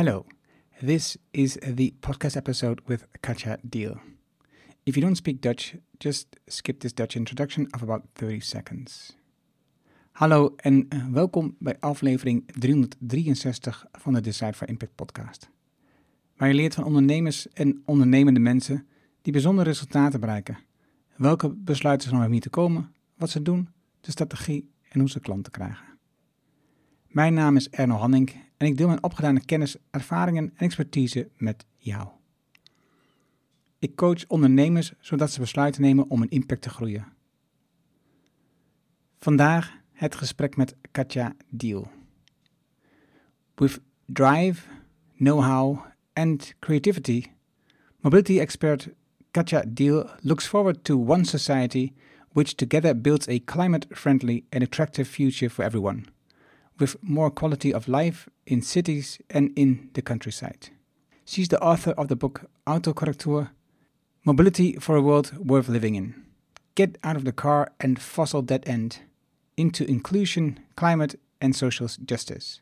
Hello, this is the podcast episode with Katja Deal. If you don't speak Dutch, just skip this Dutch introduction of about 30 seconds. Hallo en eh, welkom bij aflevering 363 van de Decide for Impact podcast. Waar je leert van ondernemers en ondernemende mensen die bijzondere resultaten bereiken. Welke besluiten ze nou om hier te komen, wat ze doen, de strategie en hoe ze klanten krijgen. Mijn naam is Erno Hanning en ik deel mijn opgedane kennis, ervaringen en expertise met jou. Ik coach ondernemers zodat ze besluiten nemen om een impact te groeien. Vandaag het gesprek met Katja Deal. With drive, know-how and creativity, mobility expert Katja Deal looks forward to one society which together builds a climate-friendly and attractive future for everyone – with more quality of life in cities and in the countryside. She's the author of the book Autokorrektur Mobility for a World Worth Living in. Get out of the car and fossil dead end into inclusion, climate, and social justice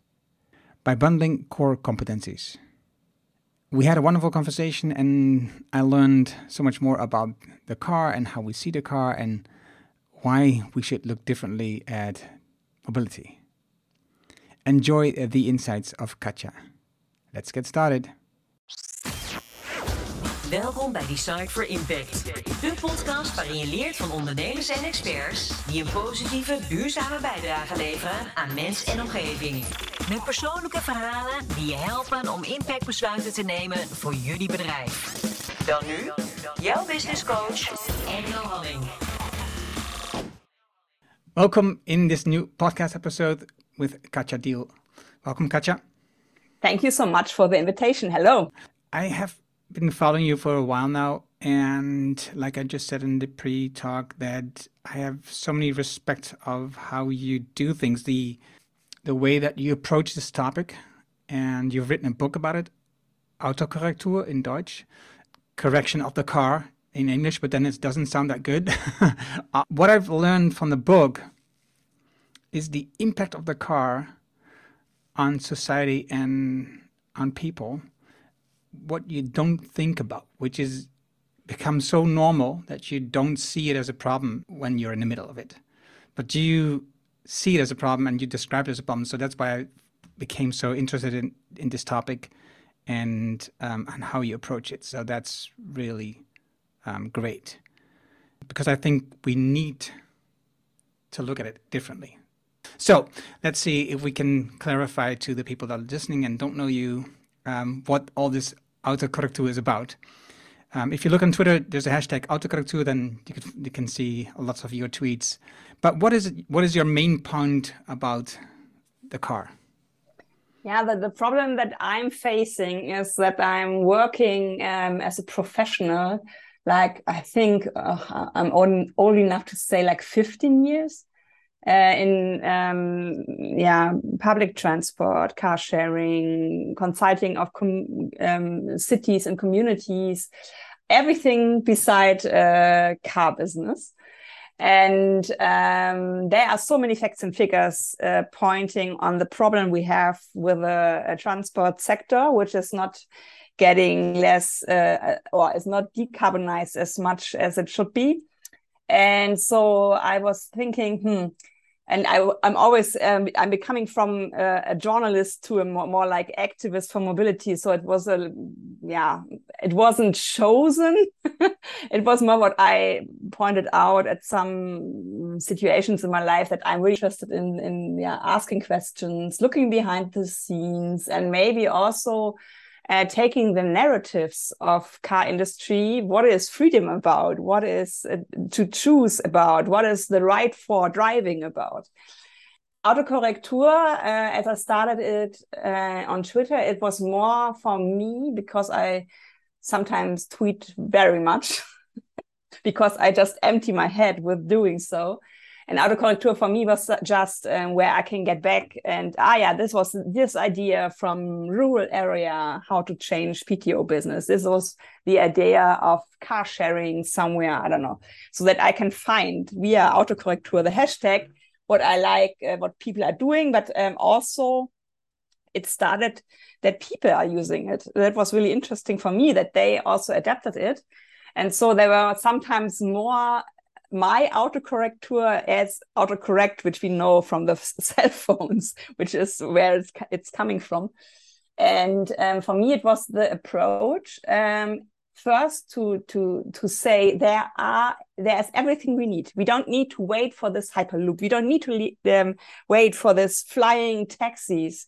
by bundling core competencies. We had a wonderful conversation, and I learned so much more about the car and how we see the car and why we should look differently at mobility. Enjoy the insights of Katja. Let's get started. Welkom bij Decide for Impact, de podcast waarin je leert van ondernemers en experts die een positieve, duurzame bijdrage leveren aan mens en omgeving. Met persoonlijke verhalen die je helpen om impactbesluiten te nemen voor jullie bedrijf. Dan nu, jouw business coach, Engel Halling. Welcome in this new podcast episode with Katja Diehl. Welcome, Katja. Thank you so much for the invitation. Hello. I have been following you for a while now, and like I just said in the pre-talk, that I have so many respect of how you do things, the the way that you approach this topic, and you've written a book about it, Autokorrektur in Deutsch, correction of the car in English, but then it doesn't sound that good. uh, what I've learned from the book is the impact of the car on society and on people what you don't think about, which is become so normal that you don't see it as a problem when you're in the middle of it. But you see it as a problem and you describe it as a problem. So that's why I became so interested in, in this topic and um, and how you approach it. So that's really um, great because I think we need to look at it differently. So let's see if we can clarify to the people that are listening and don't know you um, what all this autokorrektur is about. Um, if you look on Twitter, there's a hashtag autokorrektur, then you can, you can see lots of your tweets. But what is it, what is your main point about the car? Yeah, the, the problem that I'm facing is that I'm working um, as a professional, like I think uh, I'm old, old enough to say like 15 years uh, in um, yeah public transport, car sharing, consulting of um, cities and communities, everything beside uh, car business. And um, there are so many facts and figures uh, pointing on the problem we have with the uh, transport sector, which is not getting less uh, or is not decarbonized as much as it should be. And so I was thinking, hmm, and I, am always um, I'm becoming from a, a, journalist to a more, more like activist for mobility. So it was a yeah, it wasn't chosen. it was more what I pointed out at some situations in my life that I'm really interested in in yeah asking questions, looking behind the scenes, and maybe also uh, taking the narratives of car industry what is freedom about? What is uh, to choose about? What is the right for driving about? Autokorrektur uh, as i started it uh, on twitter it was more for me because i sometimes tweet very much because i just empty my head with doing so and autokorrektur for me was just um, where I can get back and ah yeah, this was this idea from rural area how to change PTO business. This was the idea of car sharing somewhere I don't know, so that I can find via autokorrektur the hashtag what I like, uh, what people are doing, but um, also it started that people are using it. That was really interesting for me that they also adapted it. And so there were sometimes more my autocorrector as autocorrect, which we know from the cell phones, which is where it's, it's coming from. And um, for me, it was the approach um, first to to to say there are there's everything we need. We don't need to wait for this hyperloop. We don't need to um, wait for this flying taxis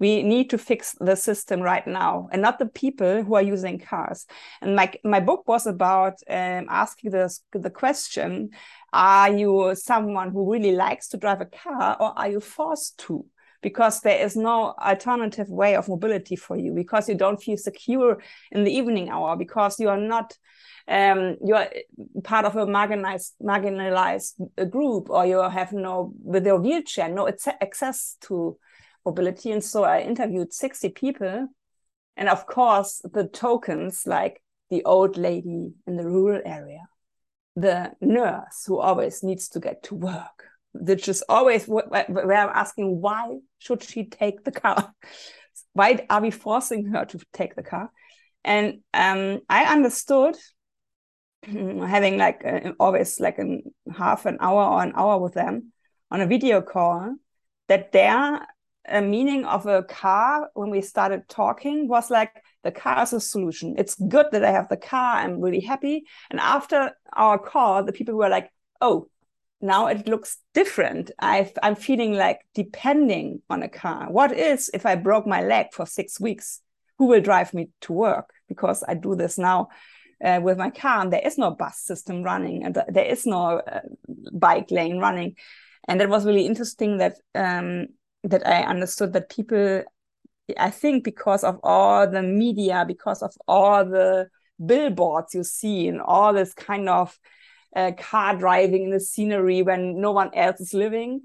we need to fix the system right now and not the people who are using cars. And my my book was about um, asking the, the question are you someone who really likes to drive a car or are you forced to? Because there is no alternative way of mobility for you because you don't feel secure in the evening hour because you are not um, you are part of a marginalized marginalized group or you have no with your wheelchair no access to mobility. And so I interviewed 60 people. And of course, the tokens like the old lady in the rural area, the nurse who always needs to get to work, which is always where I'm asking, why should she take the car? Why are we forcing her to take the car? And um, I understood having like uh, always like a half an hour or an hour with them on a video call that their a meaning of a car when we started talking was like the car is a solution. It's good that I have the car. I'm really happy. And after our call, the people were like, oh, now it looks different. i am feeling like depending on a car. What is if I broke my leg for six weeks? Who will drive me to work? Because I do this now uh, with my car, and there is no bus system running, and there is no uh, bike lane running. And that was really interesting that um, that I understood that people, I think, because of all the media, because of all the billboards you see and all this kind of uh, car driving in the scenery when no one else is living,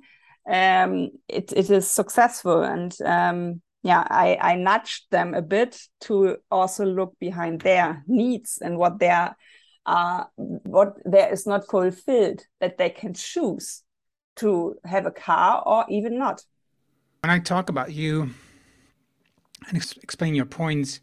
um, it, it is successful. And um, yeah, I, I nudged them a bit to also look behind their needs and what their uh, what there is not fulfilled that they can choose to have a car or even not when I talk about you and ex- explain your points,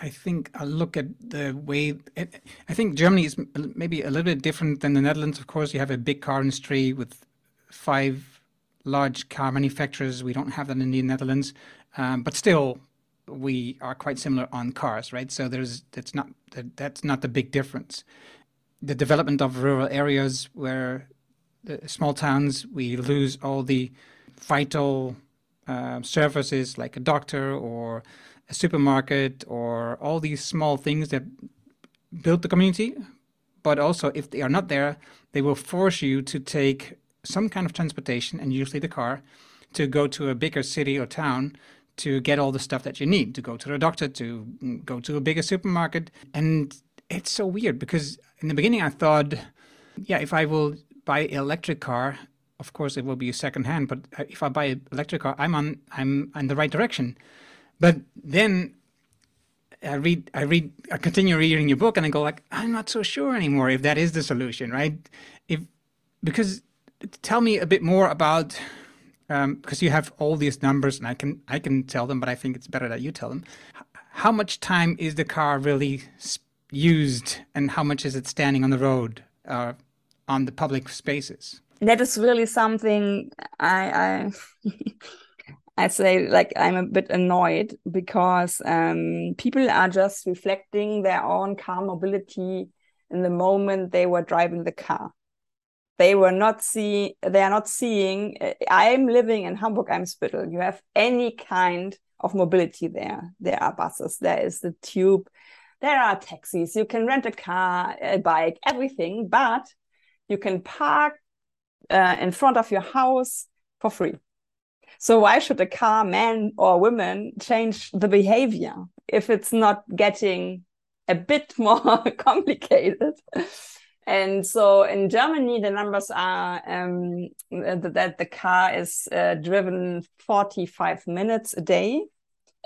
I think I look at the way it, I think Germany is maybe a little bit different than the Netherlands. Of course, you have a big car industry with five large car manufacturers. We don't have that in the Netherlands, um, but still, we are quite similar on cars, right? So there's that's not that's not the big difference. The development of rural areas where the small towns we lose all the vital uh, services like a doctor or a supermarket or all these small things that build the community. But also, if they are not there, they will force you to take some kind of transportation, and usually the car, to go to a bigger city or town to get all the stuff that you need to go to the doctor, to go to a bigger supermarket. And it's so weird because in the beginning I thought, yeah, if I will buy an electric car, of course it will be a second hand but uh, if i buy an electric car i'm on i'm in the right direction. But then i read i read i continue reading your book and i go like i'm not so sure anymore if that is the solution right? If because tell me a bit more about um, because you have all these numbers and i can i can tell them but i think it's better that you tell them. How much time is the car really used and how much is it standing on the road uh, on the public spaces that is really something I I I say like I'm a bit annoyed because um, people are just reflecting their own car mobility in the moment they were driving the car. They were not see they are not seeing. I'm living in Hamburg Eimsbüttel. You have any kind of mobility there. There are buses. There is the tube. There are taxis. You can rent a car, a bike, everything. But you can park uh, in front of your house for free. So why should a car, man or woman, change the behavior if it's not getting a bit more complicated? And so in Germany, the numbers are um, that the car is uh, driven 45 minutes a day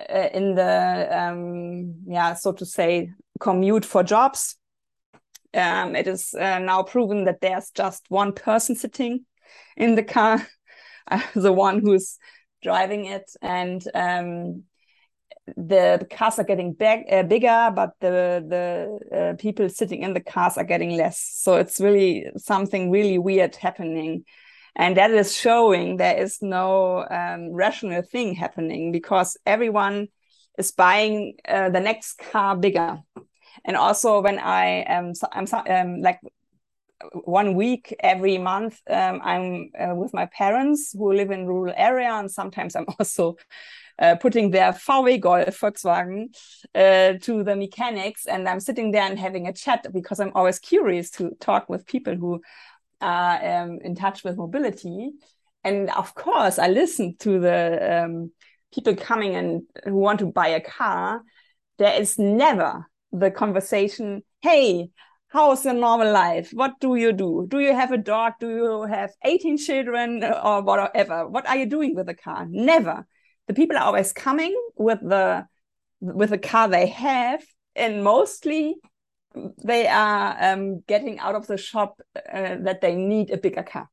uh, in the, um, yeah, so to say, commute for jobs um, it is uh, now proven that there's just one person sitting in the car, uh, the one who's driving it, and um, the, the, cars are getting big, uh, bigger, but the the uh, people sitting in the cars are getting less. So it's really something really weird happening, and that is showing there is no um, rational thing happening because everyone is buying uh, the next car bigger. And also when I am, I'm um, like one week every month um, i'm uh, with my parents who live in rural area and sometimes i'm also uh, putting their VW Golf Volkswagen uh, to the mechanics, and I'm sitting there and having a chat because I'm always curious to talk with people who are um, in touch with mobility. And of course, I listen to the um, people coming and who want to buy a car. There is never the conversation, "Hey, how's your normal life? What do you do? Do you have a dog? Do you have 18 children or whatever? What are you doing with the car? Never the people are always coming with the with the car they have and mostly they are um, getting out of the shop uh, that they need a bigger car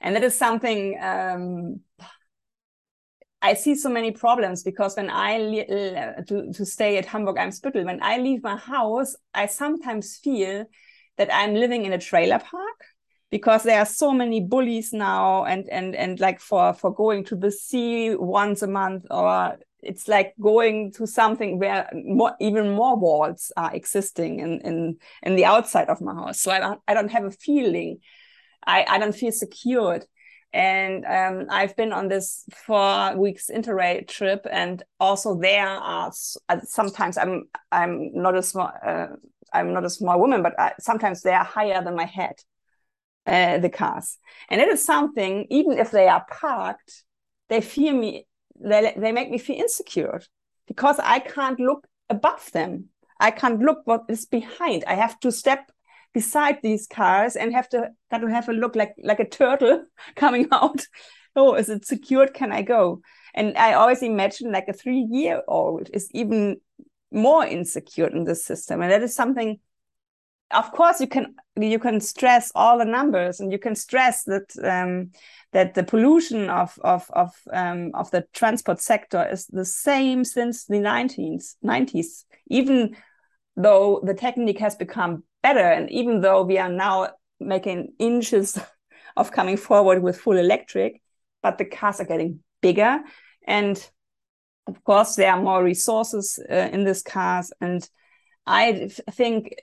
and that is something um, I see so many problems because when I uh, to to stay at Hamburg Eimsbüttel, when I leave my house, I sometimes feel that I'm living in a trailer park because there are so many bullies now and and and like for for going to the sea once a month or it's like going to something where more, even more walls are existing in, in in the outside of my house. So i don't i don't have a feeling. I i don't feel secured and um, I've been on this four weeks interrail trip, and also there are uh, sometimes I'm I'm not a small uh, I'm not a small woman, but I, sometimes they are higher than my head, uh, the cars. And it is something, even if they are parked, they feel me, they, they make me feel insecure because I can't look above them. I can't look what is behind. I have to step beside these cars and have to got to have a look like like a turtle coming out. Oh, is it secured? Can I go? And I always imagine like a three year old is even more insecure in this system. And that is something of course you can you can stress all the numbers and you can stress that um, that the pollution of of of um, of the transport sector is the same since the 19th 90s even though the technique has become better and even though we are now making inches of coming forward with full electric but the cars are getting bigger and of course there are more resources uh, in these cars and i think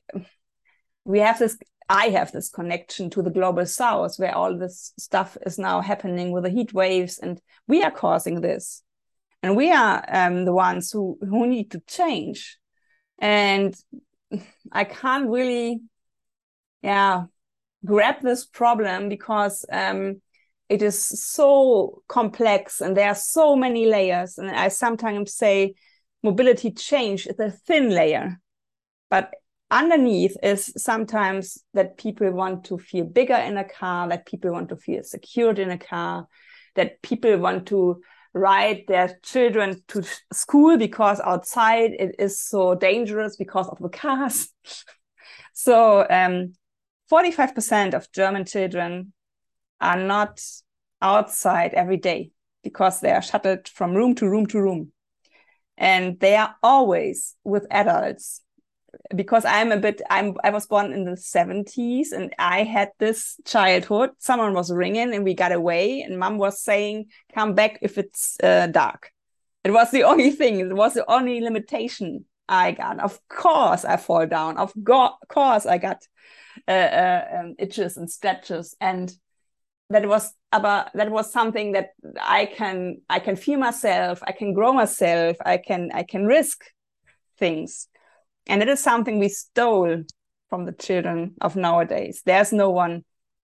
we have this I have this connection to the global south where all this stuff is now happening with the heat waves and we are causing this. And we are um, the ones who, who need to change. And I can't really, yeah, grab this problem because um, it is so complex and there are so many layers. And I sometimes say mobility change is a thin layer. But underneath is sometimes that people want to feel bigger in a car, that people want to feel secured in a car, that people want to ride their children to school because outside it is so dangerous because of the cars. so um, 45% of German children are not outside every day because they are shuttled from room to room to room. And they are always with adults because I'm a bit I'm I was born in the 70s and I had this childhood. Someone was ringing and we got away and mom was saying, come back if it's uh, dark. It was the only thing, it was the only limitation I got. Of course I fall down. Of go- course I got uh, uh, um, itches and scratches and that was about that was something that I can I can feel myself, I can grow myself, I can I can risk things and it is something we stole from the children of nowadays. There's no one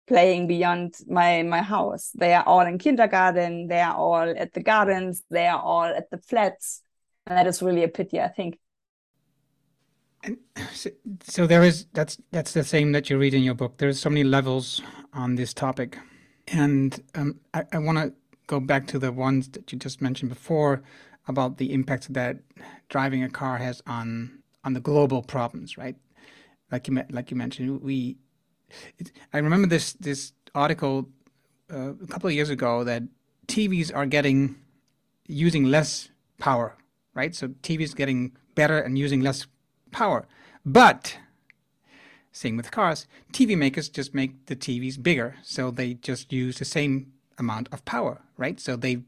playing beyond my my house. They are all in kindergarten. They are all at the gardens. They are all at the flats, and that is really a pity. I think. And so, so there is that's that's the same that you read in your book. There's so many levels on this topic, and um, I, I want to go back to the ones that you just mentioned before about the impact that driving a car has on on the global problems, right? Like you like you mentioned, we. It, I remember this this article uh, a couple of years ago that TVs are getting using less power, right? So TVs getting better and using less power. But same with cars, TV makers just make the TVs bigger, so they just use the same amount of power, right? So they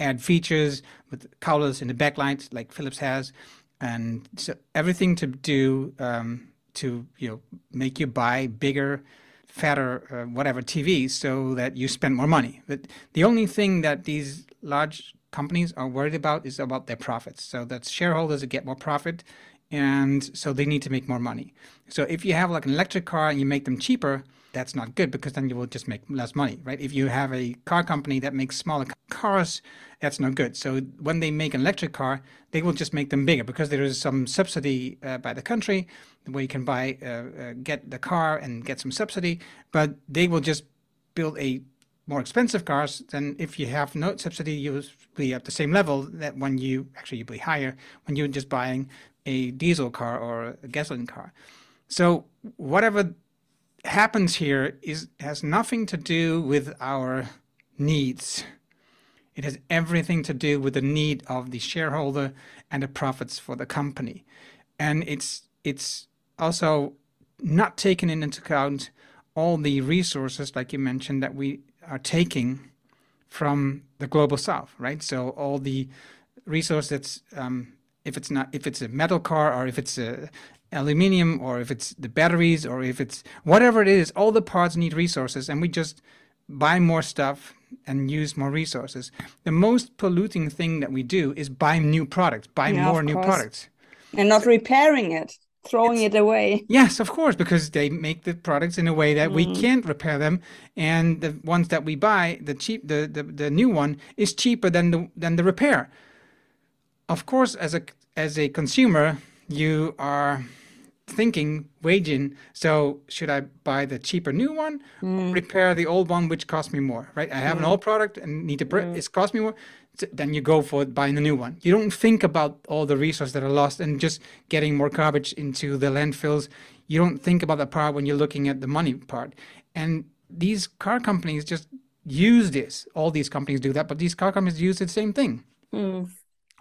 add features with colors in the backlight like Philips has, and so everything to do um, to you know make you buy bigger, fatter, uh, whatever tv so that you spend more money. But the only thing that these large companies are worried about is about their profits. So that's shareholders get more profit, and so they need to make more money. So if you have like an electric car and you make them cheaper, that's not good because then you will just make less money, right? If you have a car company that makes smaller cars, that's not good. So when they make an electric car, they will just make them bigger because there is some subsidy uh, by the country where you can buy, uh, uh, get the car and get some subsidy, but they will just build a more expensive cars than if you have no subsidy, you will be at the same level that when you actually you'll be higher when you're just buying a diesel car or a gasoline car. So whatever happens here is has nothing to do with our needs. It has everything to do with the need of the shareholder and the profits for the company. And it's it's also not taken into account all the resources, like you mentioned, that we are taking from the global south, right? So all the resource that's um, if it's not if it's a metal car or if it's a aluminium or if it's the batteries or if it's whatever it is, all the parts need resources, and we just buy more stuff and use more resources. The most polluting thing that we do is buy new products, buy yeah, more new products, and not repairing it throwing it's, it away. Yes, of course, because they make the products in a way that mm. we can't repair them, and the ones that we buy, the cheap, the, the the new one is cheaper than the than the repair. Of course, as a as a consumer, you are thinking waging so should i buy the cheaper new one mm. repair the old one which costs me more right i have mm. an old product and need to mm. it's cost me more then you go for buying a new one. You don't think about all the resources that are lost and just getting more garbage into the landfills. You don't think about that part when you're looking at the money part. And these car companies just use this. All these companies do that, but these car companies use the same thing. Mm.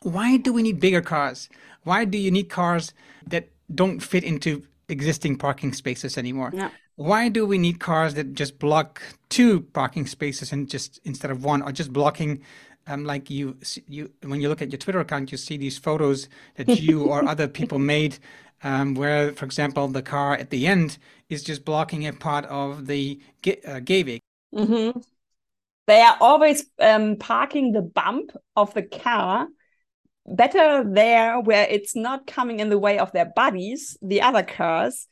Why do we need bigger cars? Why do you need cars that don't fit into existing parking spaces anymore? No. Why do we need cars that just block two parking spaces and just instead of one, or just blocking um, like you you when you look at your Twitter account, you see these photos that you or other people made, um, where, for example, the car at the end is just blocking a part of the uh, Gehweg. Mm-hmm. They are always um, parking the bump of the car better there where it's not coming in the way of their bodies, the other cars,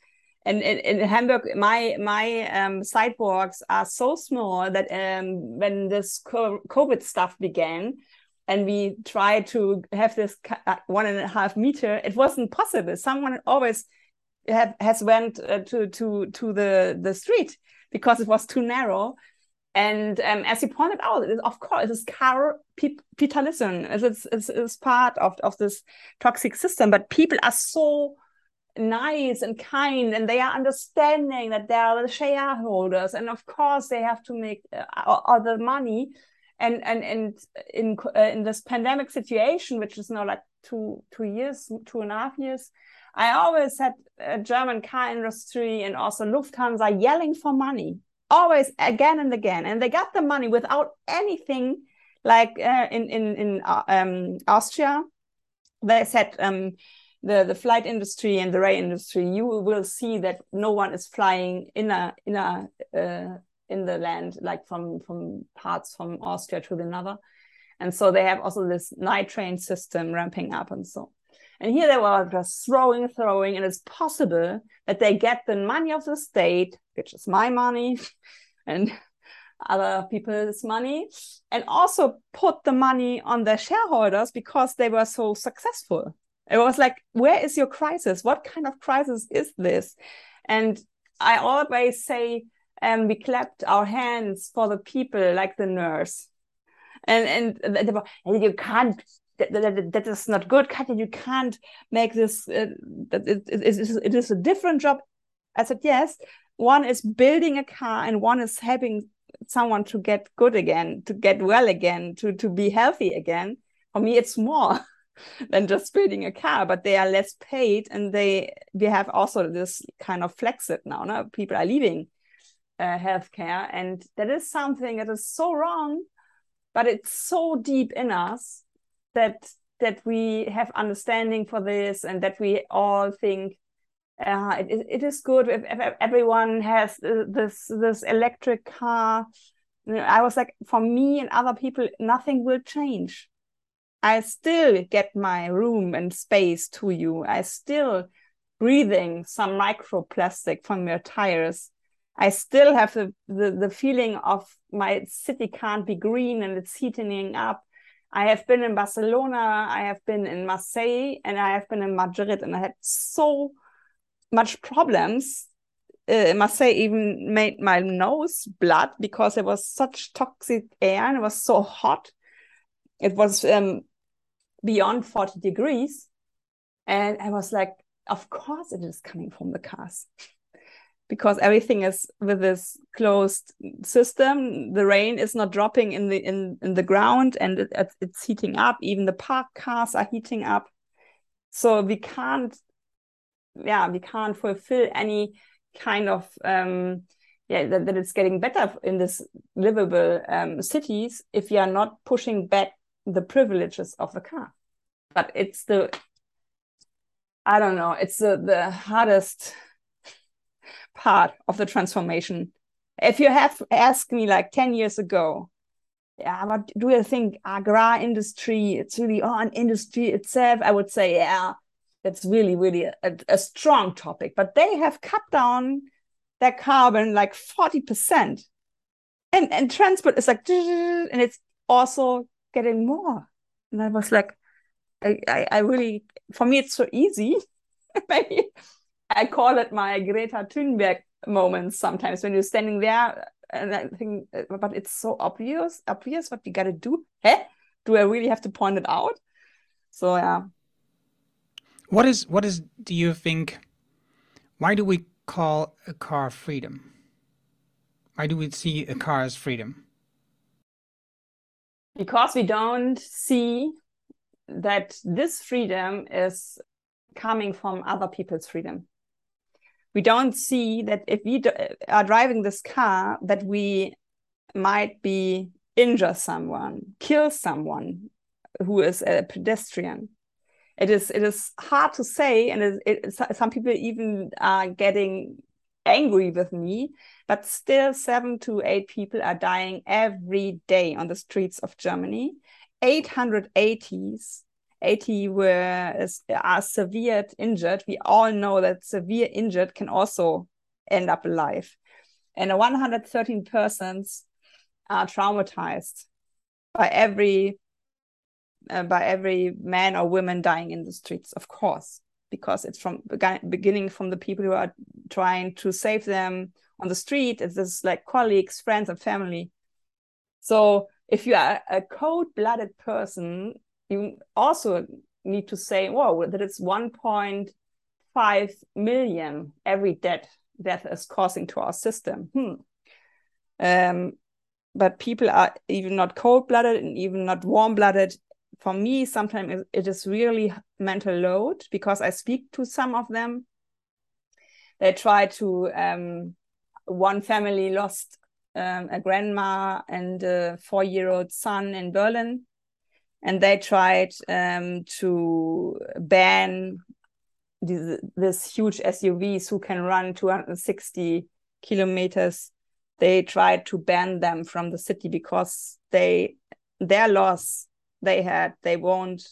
and in, in Hamburg, my my um, sidewalks are so small that um, when this COVID stuff began, and we tried to have this uh, one and a half meter, it wasn't possible. Someone always have, has went uh, to to to the the street because it was too narrow. And um, as you pointed out, of course, it is car capitalism. It's, it's, it's part of, of this toxic system. But people are so nice and kind and they are understanding that they are the shareholders and of course they have to make uh, the money and and and in uh, in this pandemic situation which is now like two two years two and a half years i always had a german car industry and also lufthansa yelling for money always again and again and they got the money without anything like uh, in in in uh, um, austria they said um, the the flight industry and the rail industry, you will see that no one is flying in a in a uh, in the land like from from parts from Austria to another, and so they have also this night train system ramping up and so. And here they were just throwing, throwing, and it's possible that they get the money of the state, which is my money, and other people's money, and also put the money on their shareholders because they were so successful. It was like, where is your crisis? What kind of crisis is this? And I always say, um, we clapped our hands for the people, like the nurse. And and, and you can't. That, that, that is not good, Katja. You can't make this. Uh, that it, it, it, is, it is a different job. I said yes. One is building a car, and one is helping someone to get good again, to get well again, to to be healthy again. For me, it's more than just building a car, but they are less paid, and they we have also this kind of flexit now. No? People are leaving uh, healthcare, and that is something that is so wrong, but it's so deep in us that that we have understanding for this, and that we all think uh, it, it is good if, if everyone has this this electric car. I was like, for me and other people, nothing will change. I still get my room and space to you. I still breathing some microplastic from your tires. I still have the, the, the feeling of my city can't be green and it's heating up. I have been in Barcelona, I have been in Marseille, and I have been in Madrid, and I had so much problems. Uh, Marseille even made my nose blood because it was such toxic air and it was so hot. It was um, beyond 40 degrees. And I was like, of course it is coming from the cars. Because everything is with this closed system. The rain is not dropping in the in, in the ground and it, it's heating up. Even the park cars are heating up. So we can't yeah, we can't fulfill any kind of um yeah that, that it's getting better in this livable um, cities if we are not pushing back the privileges of the car. But it's the I don't know, it's the, the hardest part of the transformation. If you have asked me like 10 years ago, yeah, what do you think agri industry? It's really oh, an industry itself. I would say, yeah, that's really, really a, a strong topic. But they have cut down their carbon like 40%. And and transport is like and it's also getting more. And I was like, I, I, I really for me it's so easy. Maybe I call it my Greta Thunberg moments sometimes when you're standing there and I think uh, but it's so obvious, obvious what you gotta do. Hey, do I really have to point it out? So yeah. What is what is do you think why do we call a car freedom? Why do we see a car as freedom? Because we don't see that this freedom is coming from other people's freedom. We don't see that if we are driving this car, that we might be injure someone, kill someone who is a pedestrian. It is it is hard to say and it, it, some people even are getting angry with me but still seven to eight people are dying every day on the streets of germany. 880s 80 were are severe injured we all know that severe injured can also end up alive and 113 persons are traumatized by every uh, by every man or woman dying in the streets, of course, because it's from beginning from the people who are trying to save them on the street. It's just like colleagues, friends, and family. So if you are a cold-blooded person, you also need to say, "Whoa, that it's 1.5 million every death death is causing to our system." Hmm. Um, but people are even not cold-blooded and even not warm-blooded for me, sometimes it is really mental load because I speak to some of them. They try to, um, one family lost um, a grandma and a four year old son in Berlin. And they tried um, to ban these, this huge SUVs who can run 260 kilometers. They tried to ban them from the city because they their loss they had they won't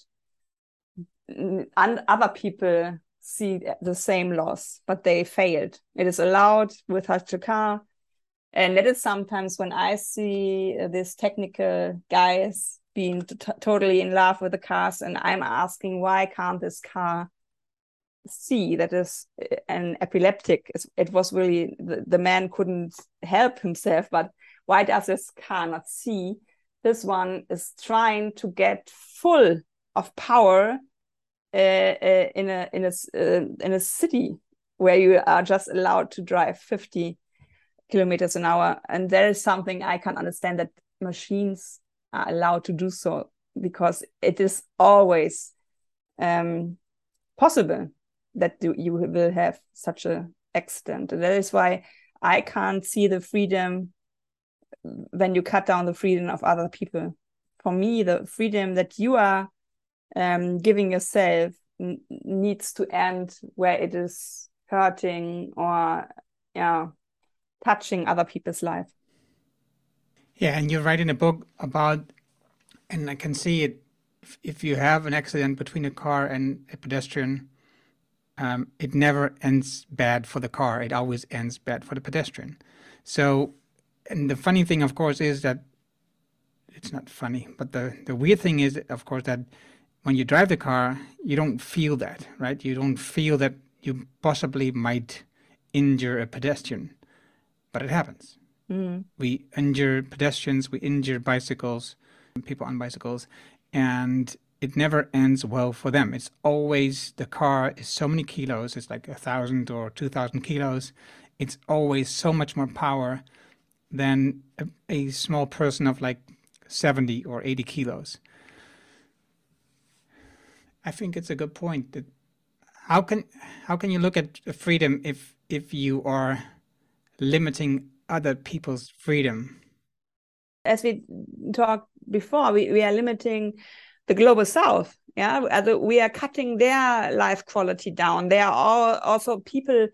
and other people see the same loss but they failed it is allowed with car and that is sometimes when i see these technical guys being totally in love with the cars and i'm asking why can't this car see that is an epileptic it was really the, the man couldn't help himself but why does this car not see this one is trying to get full of power uh, uh, in a in a uh, in a city where you are just allowed to drive 50 kilometers an hour. And there is something I can understand that machines are allowed to do so because it is always um, possible that you will have such a accident. And that is why I can't see the freedom when you cut down the freedom of other people. For me, the freedom that you are um, giving yourself needs to end where it is hurting or yeah touching other people's life yeah and you're writing a book about and i can see it if you have an accident between a car and a pedestrian um, it never ends bad for the car it always ends bad for the pedestrian so and the funny thing of course is that it's not funny but the the weird thing is of course that when you drive the car, you don't feel that, right? You don't feel that you possibly might injure a pedestrian, but it happens. Mm. We injure pedestrians, we injure bicycles, people on bicycles, and it never ends well for them. It's always the car is so many kilos, it's like a thousand or two thousand kilos. It's always so much more power than a, a small person of like 70 or 80 kilos. I think it's a good point. That how can how can you look at freedom if if you are limiting other people's freedom? As we talked before, we, we are limiting the global south. Yeah, we are cutting their life quality down. There are also people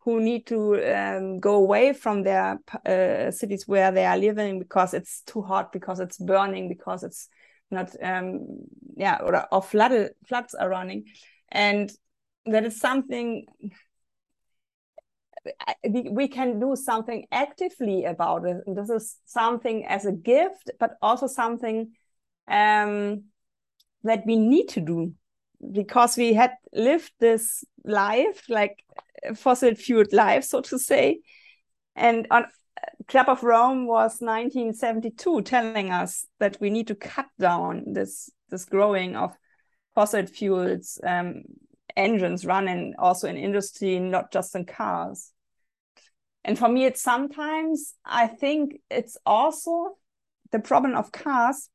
who need to um, go away from their uh, cities where they are living because it's too hot, because it's burning, because it's not um yeah or, or flooded floods are running and that is something we, can do something actively about it. And this is something as a gift but also something um that we need to do. Because we had lived this life like fossil fueled life so to say. And on Club of Rome was 1972 telling us that we need to cut down this this growing of fossil fuels um, engines running also in industry, not just in cars. And for me, it's sometimes I think it's also the problem of cars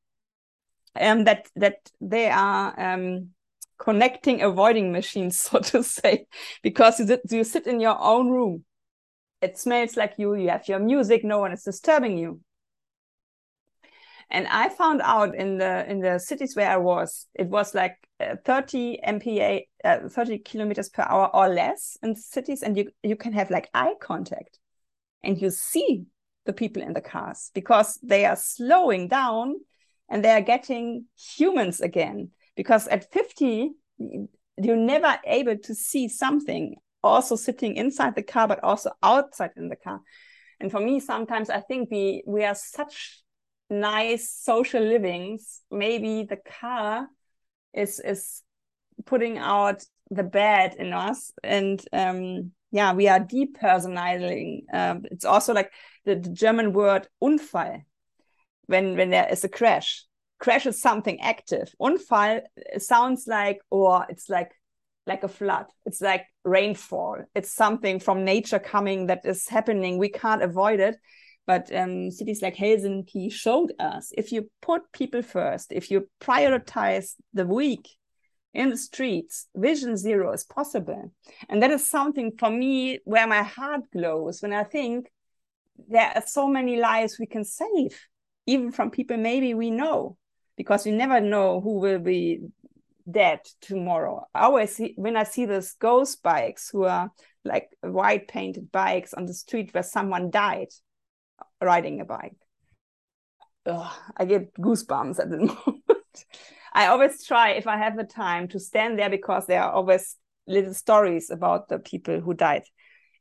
um, that that they are um, connecting avoiding machines, so to say, because you, you sit in your own room. It smells like you you have your music no one is disturbing you and i found out in the in the cities where i was it was like uh, 30 mpa uh, 30 kilometers per hour or less in cities and you you can have like eye contact and you see the people in the cars because they are slowing down and they are getting humans again because at 50 you're never able to see something also sitting inside the car, but also outside in the car. And for me, sometimes I think we we are such nice social livings. Maybe the car is is putting out the bad in us, and um, yeah, we are depersonalizing. Um, it's also like the, the German word Unfall when when there is a crash. Crash is something active. Unfall sounds like, or it's like like a flood. It's like rainfall. It's something from nature coming that is happening. We can't avoid it. But um, cities like Helsinki showed us if you put people first, if you prioritize the weak in the streets, vision zero is possible. And that is something for me where my heart glows when I think there are so many lives we can save, even from people maybe we know, because we never know who will be dead tomorrow. I always see when I see those ghost bikes who are like white painted bikes on the street where someone died riding a bike. Ugh, I get goosebumps at the moment. I always try if I have the time to stand there because there are always little stories about the people who died.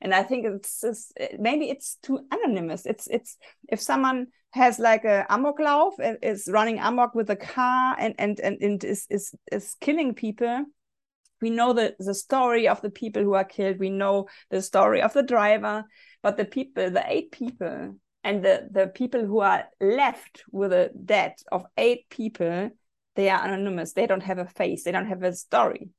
And I think it's, it's eh, maybe it's too anonymous. It's it's if someone has like a amoklauf eh, is running amok with a car and and and, and is, is is killing people we know the the story of the people who are killed we know the story of the driver but the people the eight people and the the people who are left with a debt of eight people they are anonymous. They don't have a face. They don't have a story.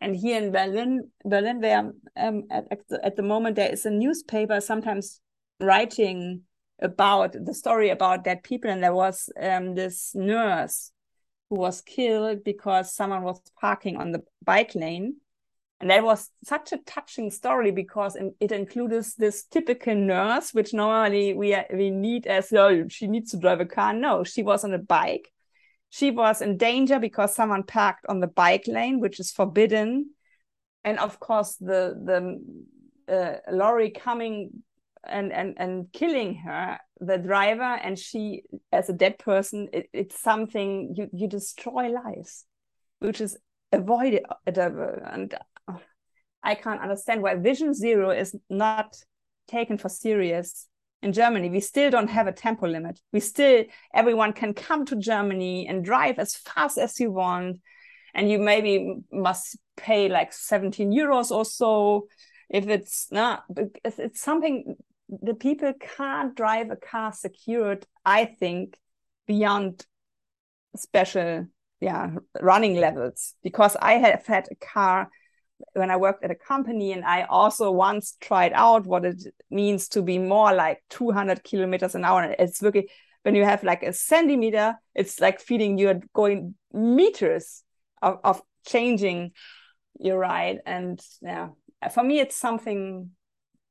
And here in berlin berlin where um, at, at, the, at the moment there is a newspaper sometimes writing about the story about dead people, and there was um, this nurse who was killed because someone was parking on the bike lane. And that was such a touching story because it includes this typical nurse, which normally we we need as oh, she needs to drive a car. No, she was on a bike. She was in danger because someone parked on the bike lane, which is forbidden. And of course, the the uh, lorry coming and and and killing her the driver and she as a dead person it, it's something you you destroy lives which is avoided and i can't understand why vision zero is not taken for serious in germany. We still don't have a tempo limit. We still everyone can come to germany and drive as fast as you want and you maybe must pay like 17 euros or so. If it's not it's something the people can't drive a car secured, I think, beyond special yeah running levels. Because I have had a car when I worked at a company and I also once tried out what it means to be more like 200 kilometers an hour. It's really when you have like a centimeter, it's like feeling you're going meters of, of changing your ride. And yeah, for me, it's something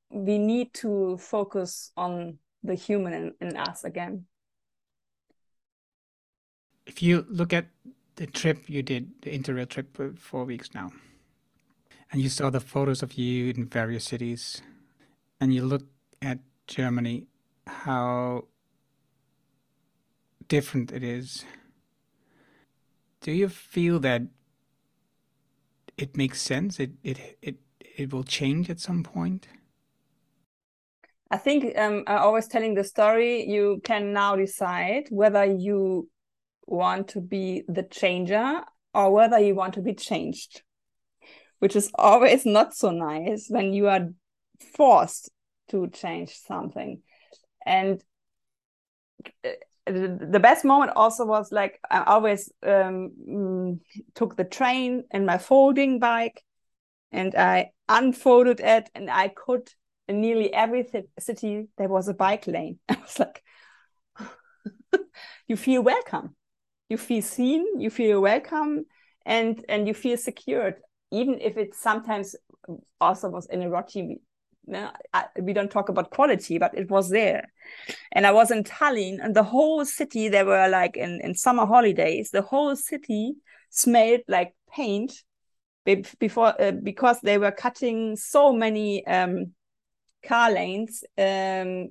we need to focus on the human in, in us again. If you look at the trip you did, the Interrail trip for four weeks now, and you saw the photos of you in various cities, and you look at Germany, how different it is. Do you feel that it makes sense? It it it it will change at some point? I think um, I'm always telling the story. You can now decide whether you want to be the changer or whether you want to be changed, which is always not so nice when you are forced to change something. And uh, the best moment also was like I always um, mm, took the train in my folding bike and I unfolded it and I could in nearly every city there was a bike lane. I was like, you feel welcome, you feel seen, you feel welcome, and and you feel secured, even if it sometimes also was in a rotty. We don't talk about quality, but it was there. And I was in Tallinn, and the whole city, there were like in, in summer holidays, the whole city smelled like paint before uh, because they were cutting so many um, car lanes um,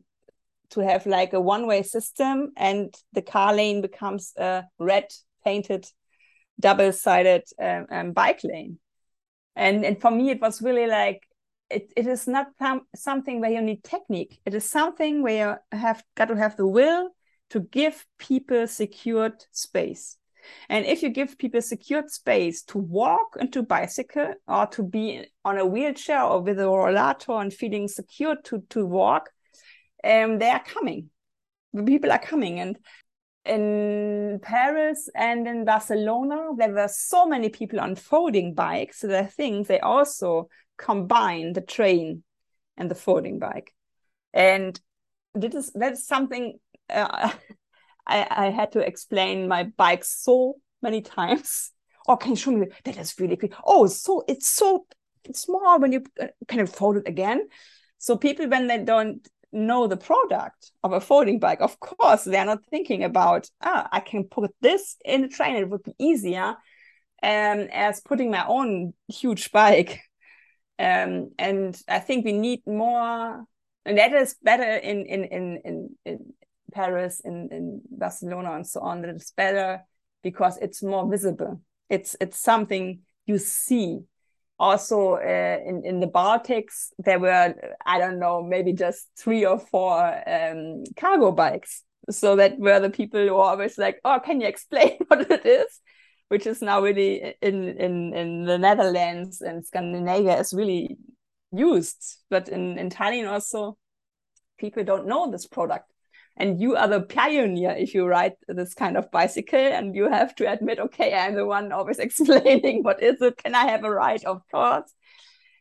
to have like a one-way system, and the car lane becomes a red painted double-sided um, um, bike lane. And and for me, it was really like it, it is not something where you need technique. It is something where you have got to have the will to give people secured space. And if you give people secured space to walk and to bicycle or to be on a wheelchair or with a rollator and feeling secure to, to walk, um, they are coming. The people are coming. And in Paris and in Barcelona, there were so many people on folding bikes that I think they also combine the train and the folding bike. And this is that's something uh, I, I had to explain my bike so many times. Oh, can you show me that is really quick? Oh, so it's so small when you uh, kind of fold it again. So people, when they don't know the product of a folding bike, of course, they're not thinking about, ah, I can put this in the train. It would be easier um, as putting my own huge bike. Um, and I think we need more, and that is better in in in in, in Paris, in, in Barcelona, and so on, that it's better because it's more visible. It's it's something you see. Also, uh, in in the Baltics, there were I don't know maybe just three or four um, cargo bikes. So that were the people who are always like, "Oh, can you explain what it is?" Which is now really in in in the Netherlands and Scandinavia is really used, but in in Tallinn also people don't know this product and you are the pioneer if you ride this kind of bicycle. And you have to admit okay i'm the one always explaining what is it? Can i have a ride? Of course.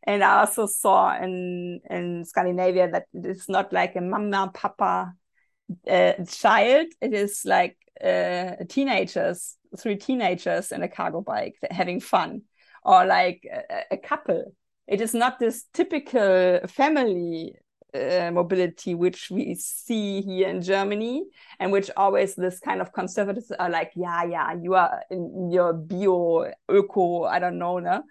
And I also saw in in Scandinavia that it's not like a mama papa uh, child. It is like uh, teenagers, three teenagers in a cargo bike having fun, or like a, a couple. It is not this typical family uh, mobility which we see here in Germany and which always this kind of conservatives are like yeah yeah you are in your bio eco I don't know no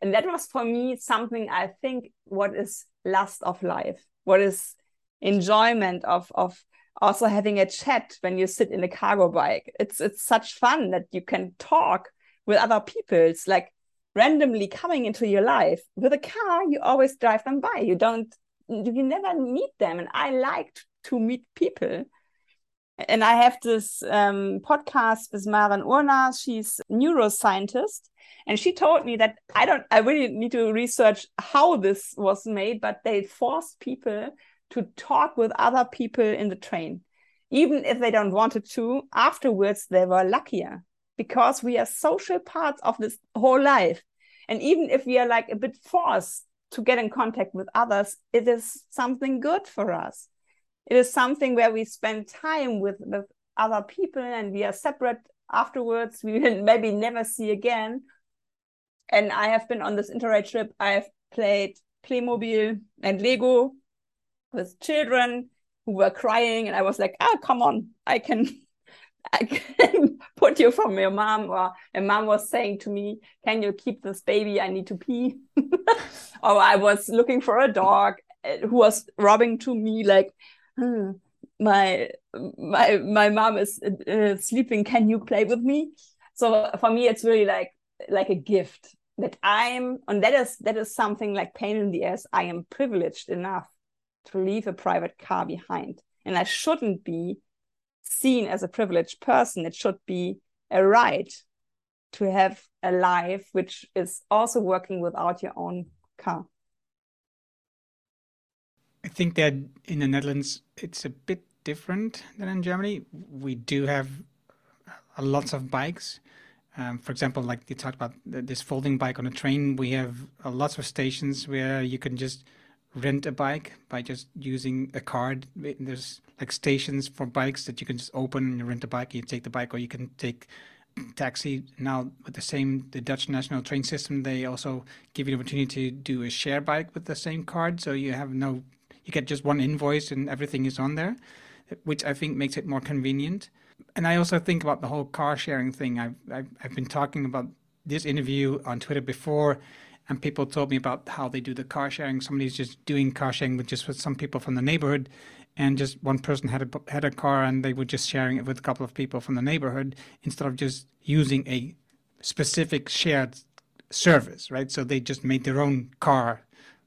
and that was for me something I think what is lust of life what is enjoyment of of also having a chat when you sit in a cargo bike. It's it's such fun that you can talk with other people it's like randomly coming into your life. With a car you always drive them by. You don't you never meet them. And i liked to meet people. And i have this um, podcast with Maren Urner she's neuroscientist. And she told me that i don't i really need to research how this was made but they forced people to talk with other people in the train even if they don't wanted to. Afterwards they were luckier because we are social parts of this whole life. And even if we are like a bit forced to get in contact with others, it is something good for us. It is something where we spend time with, with other people and we are separate afterwards. We will maybe never see again. And I have been on this interrail trip. I have played Playmobil and Lego with children who were crying. And I was like, ah, come on, I can I can put you from your mom. Or a mom was saying to me, Can you keep this baby? I need to pee. or I was looking for a dog uh, who was rubbing to me like, hmm, my my my mom is uh, sleeping. Can you play with me? So for me, it's really like like a gift that I'm, and that is that is something like pain in the ass. I am privileged enough to leave a private car behind, and I shouldn't be seen as a privileged person. It should be a right to have a life which is also working without your own car. I think that in the Netherlands it's a bit different than in Germany. We do have lots of bikes. Um, for example, like you talked about this folding bike on a train, we have uh, lots of stations where you can just rent a bike by just using a card. There's like stations for bikes that you can just open and rent a bike. You take the bike, or you can take taxi. Now with the same the Dutch national train system, they also give you the opportunity to do a share bike with the same card. So you have no, you get just one invoice and everything is on there, which I think makes it more convenient. And I also think about the whole car sharing thing. I've I've, I've been talking about this interview on Twitter before and people told me about how they do the car sharing. Somebody's just doing car sharing with just with some people from the neighborhood, and just one person had a had a car, and they were just sharing it with a couple of people from the neighborhood instead of just using a specific shared service, right? So they just made their own car,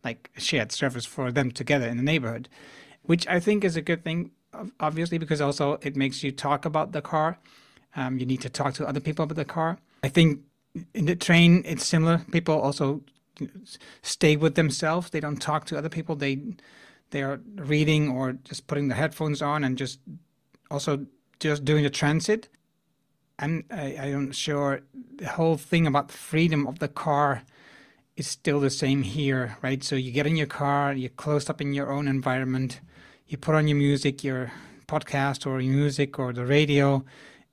like a shared service for them together in the neighborhood, which I think is a good thing, obviously, because also it makes you talk about the car. Um, you need to talk to other people about the car. I think in the train it's similar. People also stay with themselves. They don't talk to other people. They they are reading or just putting the headphones on and just also just doing the transit. And I, I'm sure the whole thing about freedom of the car is still the same here, right? So you get in your car, you're closed up in your own environment, you put on your music, your podcast or your music or the radio,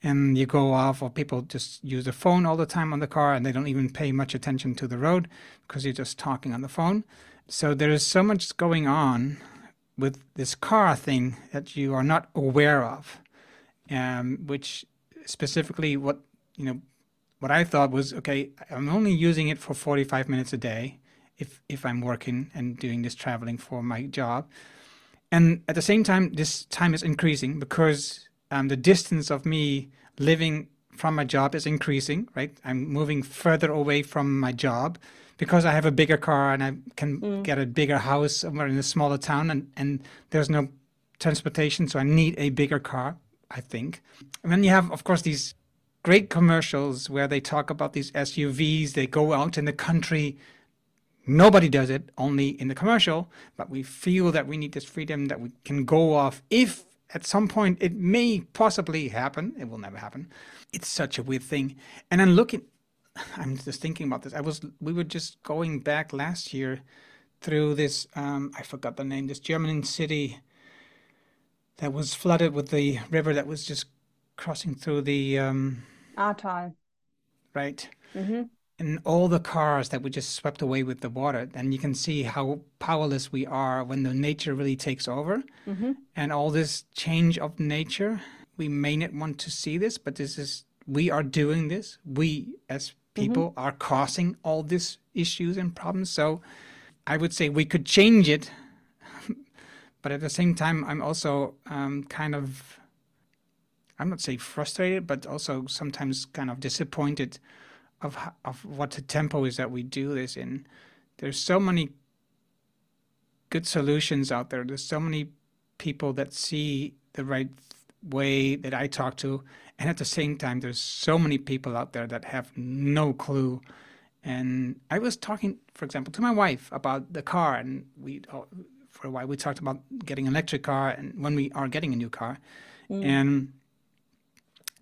and you go off or people just use the phone all the time on the car and they don't even pay much attention to the road because you're just talking on the phone so there is so much going on with this car thing that you are not aware of um, which specifically what you know what i thought was okay i'm only using it for 45 minutes a day if if i'm working and doing this traveling for my job and at the same time this time is increasing because um, the distance of me living from my job is increasing, right? I'm moving further away from my job because I have a bigger car and I can mm. get a bigger house somewhere in a smaller town and, and there's no transportation, so I need a bigger car, I think. And then you have, of course, these great commercials where they talk about these SUVs, they go out in the country. Nobody does it, only in the commercial, but we feel that we need this freedom that we can go off if at some point it may possibly happen. It will never happen. It's such a weird thing. And then looking I'm just thinking about this. I was we were just going back last year through this um, I forgot the name, this German city that was flooded with the river that was just crossing through the um, Ahrtal. right? hmm and all the cars that were just swept away with the water. And you can see how powerless we are when the nature really takes over. hmm And all this change of nature, we may not want to see this, but this is, we are doing this. We as people are causing all these issues and problems. So I would say we could change it. but at the same time, I'm also um, kind of, I'm not say frustrated, but also sometimes kind of disappointed of of what the tempo is that we do this in. There's so many good solutions out there. There's so many people that see the right way that I talk to, and at the same time, there's so many people out there that have no clue. And I was talking, for example, to my wife about the car, and we oh, for a while we talked about getting an electric car, and when we are getting a new car, mm. and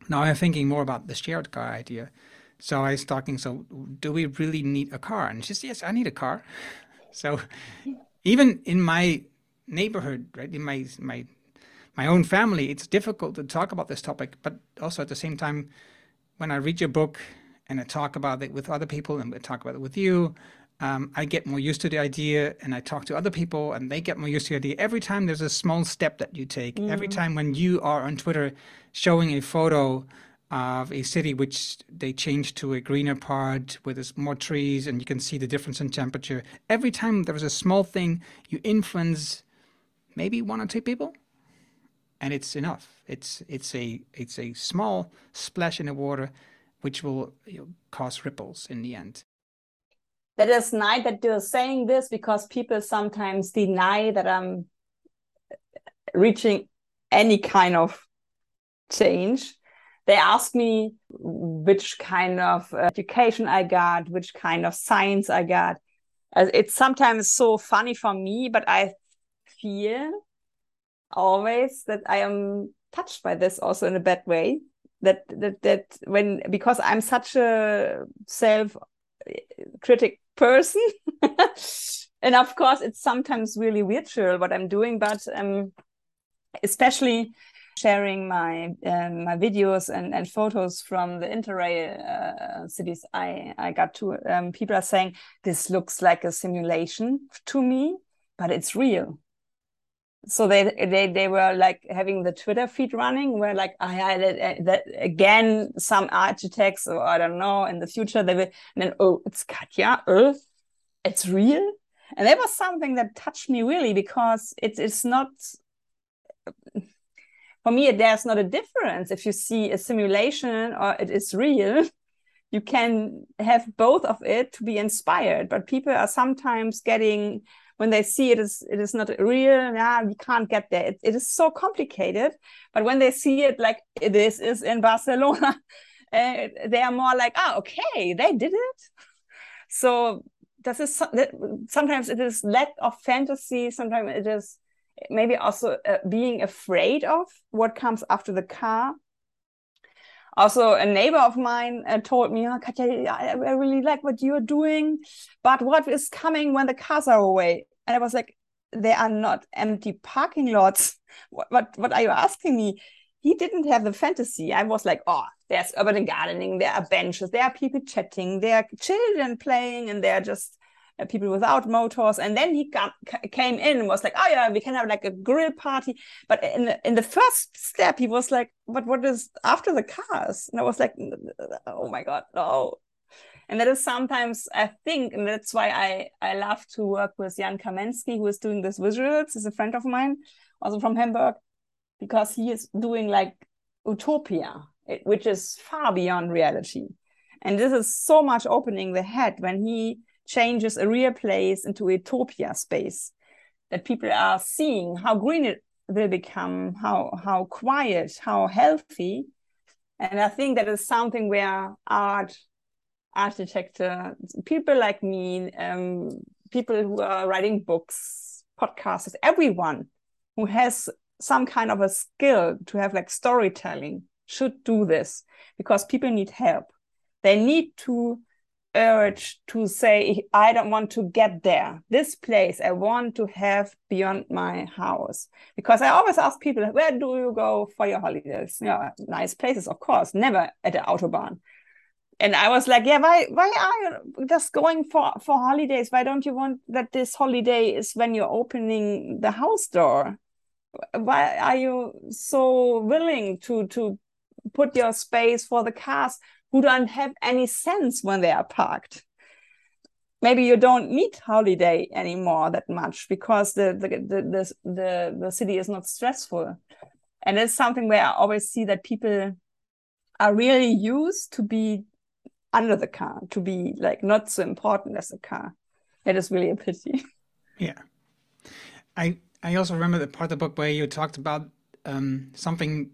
now I'm thinking more about the shared car idea. So I was talking, so do we really need a car? And she says, yes, I need a car. So even in my neighborhood, right, in my my my own family, it's difficult to talk about this topic. But also at the same time, when I read your book and I talk about it with other people and I talk about it with you, um, I get more used to the idea and I talk to other people and they get more used to the idea. Every time there's a small step that you take, every time when you are on Twitter showing a photo of a city which they changed to a greener part with there's more trees and you can see the difference in temperature, every time there is a small thing, you influence maybe one or two people and it's enough. It's it's a it's a small splash in the water, which will you know, cause ripples in the end. That is nice that you're saying this because people sometimes deny that I'm reaching any kind of change. They ask me which kind of uh, education I got, which kind of science I got. As It's sometimes so funny for me, but I feel always that I am touched by this also in a bad way. That that that when because I'm such a self critic person, and of course it's sometimes really virtual what I'm doing, but um, especially sharing my um, my videos and, and photos from the interrail uh, cities I I got to. Um, people are saying this looks like a simulation to me, but it's real so they they they were like having the Twitter feed running, where like I had it, eh, that again some architects or I don't know in the future they will and then oh it's Katja oh, it's real, and that was something that touched me really because it's it is not for me there's not a difference. If you see a simulation or it is real. You can have both of it to be inspired, but people are sometimes getting when they see it is it is not real yeah we can't get there. It, it is so complicated but when they see it like this is in barcelona uh, they are more like ah okay they did it. So this is sometimes it is lack of fantasy sometimes it is maybe also uh, being afraid of what comes after the car also a neighbor of mine uh, told me oh, Katja, I, I really like what you're doing but what is coming when the cars are away? And i was like they are not empty parking lots. What, what what are you asking me? He didn't have the fantasy. I was like oh there's urban gardening there are benches there are people chatting there are children playing and there are just uh, people without motors. And then he got, came in and was like oh yeah we can have like a grill party. But in the, in the first step he was like but what is after the cars? And i was like oh my god no. And that is sometimes i think and that's why i i love to work with jan kamensky who is doing this visuals he's a friend of mine also from hamburg because he is doing like utopia which is far beyond reality. And this is so much opening the head when he changes a real place into a utopia space that people are seeing how green it will become how how quiet how healthy. And i think that is something where art architecture people like me um, people who are writing books podcasts everyone who has some kind of a skill to have like storytelling should do this because people need help. They need to urge to say i don't want to get there. This place i want to have beyond my house. Because i always ask people where do you go for your holidays? Yeah nice places of course never at the autobahn. And i was like yeah why why are you just going for for holidays? Why don't you want that this holiday is when you're opening the house door? Why are you so willing to to put your space for the cars who don't have any sense when they are parked. Maybe you don't need holiday anymore that much because the the the the, the, city is not stressful. And it's something where i always see that people are really used to be under the car to be like not so important as the car. It is really a pity. Yeah. I i also remember the part of the book where you talked about um, something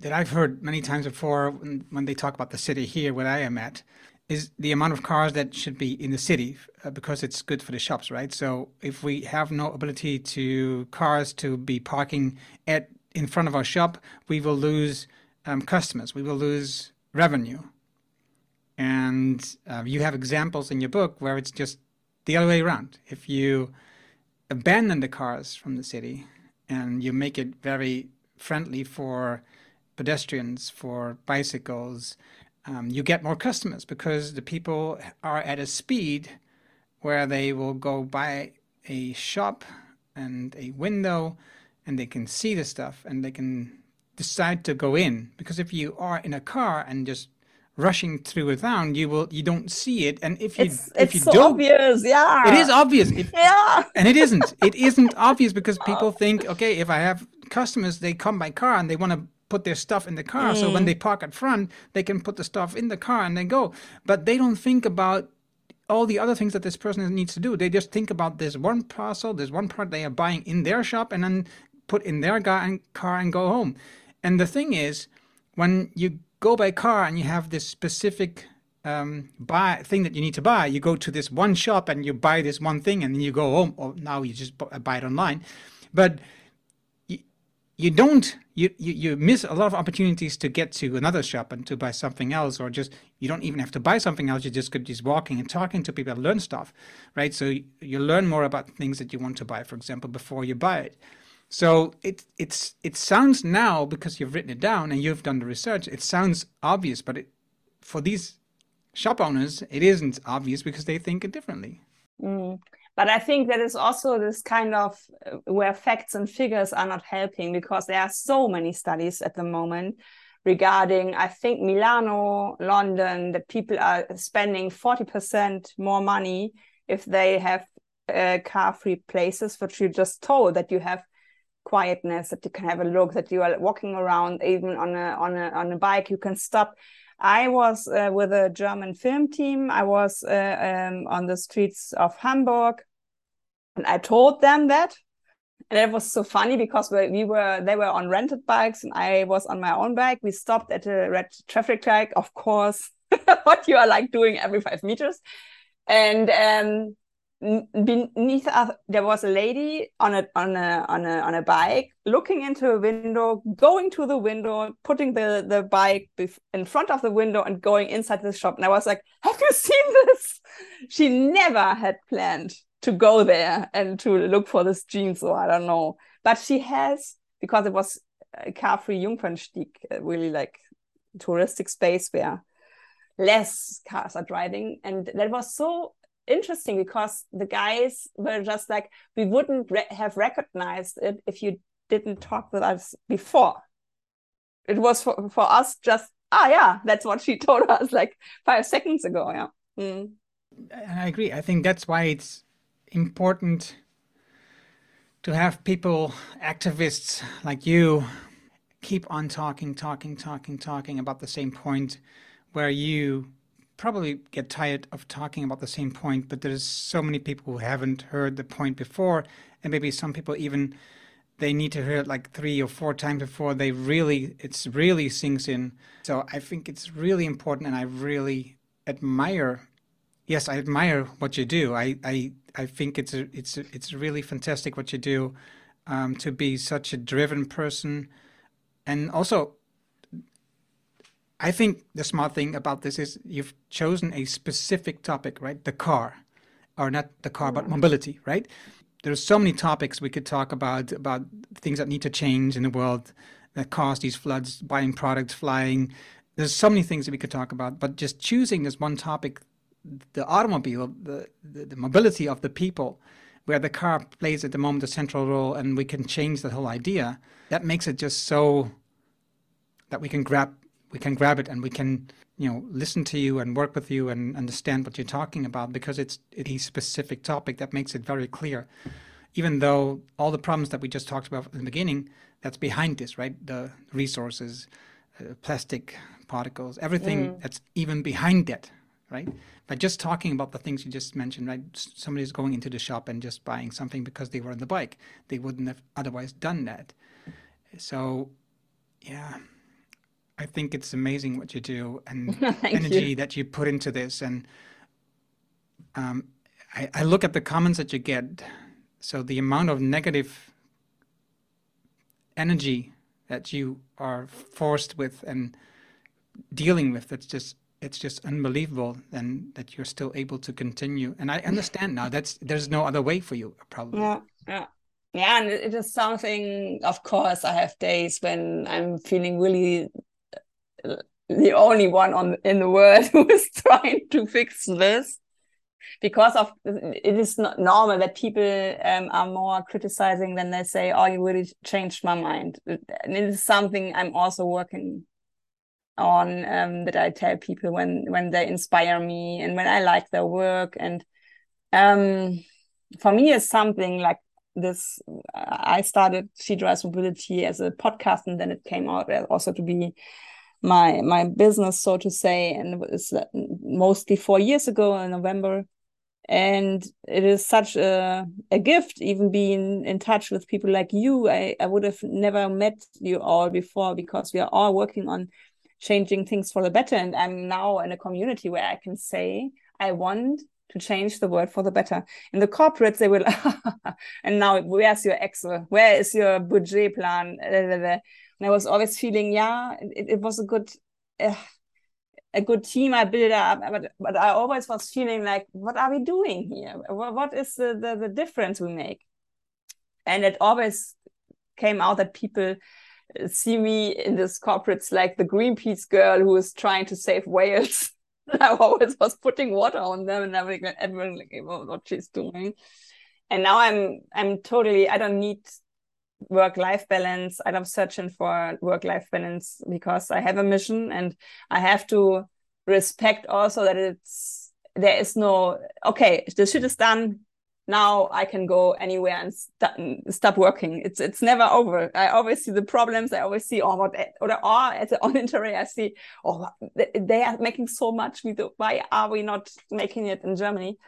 that I've heard many times before when, when, they talk about the city here where I am at is the amount of cars that should be in the city uh, because it's good for the shops, right? So if we have no ability to cars to be parking at in front of our shop, we will lose um, customers. We will lose revenue. And uh, you have examples in your book where it's just the other way around. If you abandon the cars from the city and you make it very friendly for pedestrians, for bicycles, um, you get more customers because the people are at a speed where they will go by a shop and a window and they can see the stuff and they can decide to go in. Because if you are in a car and just rushing through a town you will you don't see it. And if you it's, if it's you so don't obvious yeah. it is obvious. If, yeah. and it isn't. It isn't obvious because people think okay if i have customers they come by car and they want to put their stuff in the car. Mm. So when mm. they park at front, they can put the stuff in the car and they go. But they don't think about all the other things that this person needs to do. They just think about this one parcel, this one part they are buying in their shop and then put in their car and go home. And the thing is, when you go by car and you have this specific um, buy thing that you need to buy, you go to this one shop and you buy this one thing and then you go home. Or now you just buy it online. But you don't you, you you miss a lot of opportunities to get to another shop and to buy something else or just you don't even have to buy something else. You just could just walking and talking to people and learn stuff right? So you learn more about things that you want to buy for example before you buy it. So it it's it sounds now because you've written it down and you've done the research it sounds obvious but it, for these shop owners it isn't obvious because they think it differently. Mm. But I think that is also this kind of uh, where facts and figures are not helping because there are so many studies at the moment regarding, I think, Milano, London, that people are spending 40% more money if they have uh, car free places, which you just told that you have quietness, that you can have a look, that you are walking around even on a on a on a bike, you can stop. I was uh, with a German film team. I was uh, um, on the streets of Hamburg and I told them that. And it was so funny because we were they were on rented bikes and I was on my own bike. We stopped at a red traffic light, of course, what you are like doing every five meters. And um, beneath us there was a lady on a on a on a on a bike looking into a window going to the window putting the the bike in front of the window and going inside the shop and i was like have you seen this she never had planned to go there and to look for this gene. So I don't know. But she has because it was a car-free Jungfernstieg, really like touristic space where less cars are driving, and that was so interesting because the guys were just like we wouldn't re have recognized it if you didn't talk with us before. It was for, for us just ah yeah that's what she told us like five seconds ago yeah. Mm. I agree. I think that's why it's important to have people, activists like you, keep on talking, talking, talking, talking about the same point where you probably get tired of talking about the same point, but there's so many people who haven't heard the point before, and maybe some people even they need to hear it like three or four times before they really it's really sinks in. So I think it's really important, and I really admire. Yes, I admire what you do. I I I think it's a, it's a, it's really fantastic what you do um, to be such a driven person, and also I think the smart thing about this is you've chosen a specific topic, right? The car, or not the car, but mobility, right? There's so many topics we could talk about about things that need to change in the world that cause these floods, buying products, flying. There's so many things that we could talk about, but just choosing this one topic, the automobile, the, the, the mobility of the people, where the car plays at the moment a central role, and we can change the whole idea. That makes it just so that we can grab we can grab it and we can you know listen to you and work with you and understand what you're talking about because it's a specific topic that makes it very clear even though all the problems that we just talked about in the beginning that's behind this right the resources uh, plastic particles everything mm. that's even behind that right by just talking about the things you just mentioned right somebody's going into the shop and just buying something because they were on the bike they wouldn't have otherwise done that so yeah I think it's amazing what you do and energy you. that you put into this. And um, I, I look at the comments that you get. So the amount of negative energy that you are forced with and dealing with, that's just it's just unbelievable and that you're still able to continue. And I understand now that's there's no other way for you probably. Yeah, yeah. Yeah, and it is something, of course, I have days when I'm feeling really the only one on in the world who is trying to fix this because of it is not normal that people um, are more criticizing than they say oh you really changed my mind and it is something i'm also working on um, that i tell people when when they inspire me and when i like their work and um, for me it's something like this i started she drives mobility as a podcast and then it came out also to be my my business, so to say, and it was uh, mostly four years ago in November. And it is such a, a gift, even being in touch with people like you. I, I would have never met you all before because we are all working on changing things for the better. And I'm now in a community where I can say, I want to change the world for the better. In the corporates, they will, and now where's your Excel? Where is your budget plan? And I was always feeling, yeah, it, it was a good, uh, a good team I built up, but but I always was feeling like, what are we doing here? What, what is the, the the difference we make? And it always came out that people see me in this corporates like the Greenpeace girl who is trying to save whales. I always was putting water on them and everything, everyone like oh, what she's doing. And now I'm I'm totally I don't need work life balance. I love searching for work life balance because I have a mission and I have to respect also that it's there is no okay, the shit is done. Now I can go anywhere and st stop working. It's it's never over. I always see the problems. I always see oh what or or on internet I see oh they are making so much. We do, why are we not making it in Germany?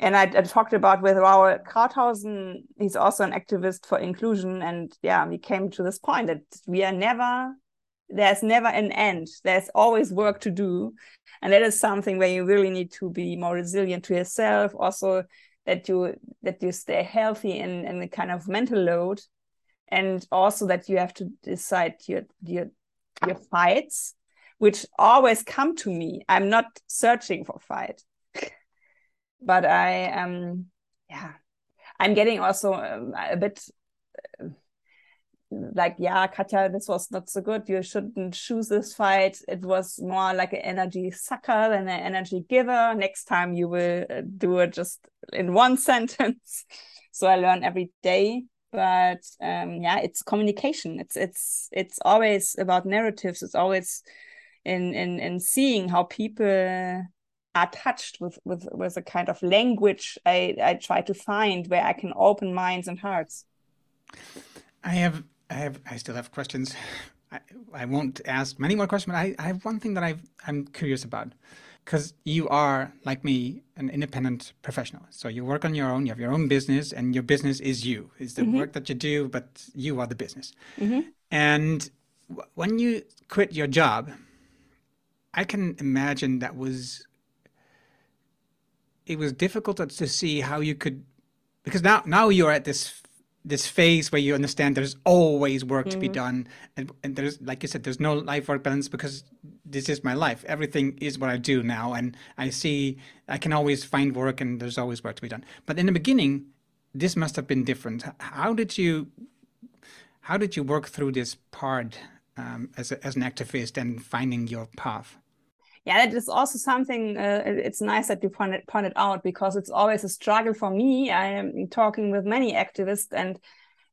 and I, I, talked about with Raoul Krauthausen, he's also an activist for inclusion. And yeah, we came to this point that we are never, there's never an end. There's always work to do. And that is something where you really need to be more resilient to yourself. Also that you, that you stay healthy in, in the kind of mental load. And also that you have to decide your, your, your fights, which always come to me. I'm not searching for fight but I um yeah I'm getting also um, a bit uh, like yeah Katja this was not so good. You shouldn't choose this fight. It was more like an energy sucker than an energy giver. Next time you will uh, do it just in one sentence. So I learn every day. But um yeah it's communication. It's it's it's always about narratives. It's always in in in seeing how people are touched with with with a kind of language I I try to find where I can open minds and hearts. I have I have I still have questions. I, I won't ask many more questions, but I, I have one thing that I I'm curious about. Because you are, like me, an independent professional. So you work on your own, you have your own business, and your business is you. It's the mm-hmm. work that you do, but you are the business. Mm-hmm. And w- when you quit your job, I can imagine that was it was difficult to see how you could because now now you're at this this phase where you understand there's always work mm-hmm. to be mm-hmm. done and, and there's like you said there's no life work balance because this is my life. Everything is what I do now, and I see I can always find work, and there's always work to be done. But in the beginning, this must have been different. How did you how did you work through this part um, as a, as an activist and finding your path? Yeah, that is also something. Uh, it's nice that you pointed pointed out because it's always a struggle for me. I am talking with many activists and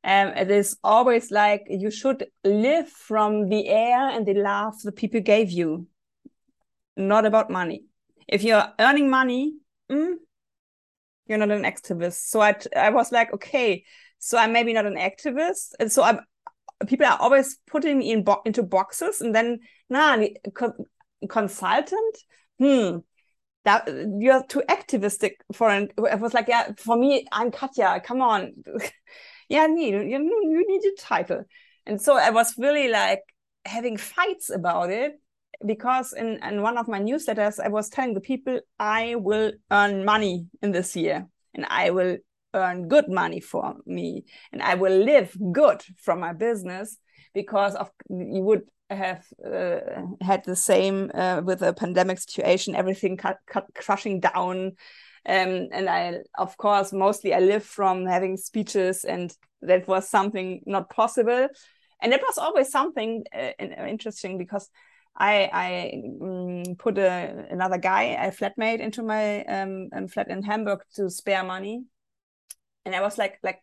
um, it is always like you should live from the air and the love the people gave you, not about money. If you're earning money, mm, you're not an activist. So I, I was like, okay, so I'm maybe not an activist, and so I'm. People are always putting me in bo into boxes, and then nah, consultant. Hmm, that you're too activistic for it. I was like, yeah, for me, I'm Katja Come on. yeah, need you, you need a title. And so I was really like having fights about it because in, in one of my newsletters, I was telling the people I will earn money in this year and I will earn good money for me and I will live good from my business because of you would have uh, had the same uh, with the pandemic situation, everything cut, cut, crushing down, um, and I, of course, mostly I live from having speeches, and that was something not possible. And it was always something uh, interesting because I I um, put a, another guy, a flatmate, into my um, um, flat in Hamburg to spare money, and I was like like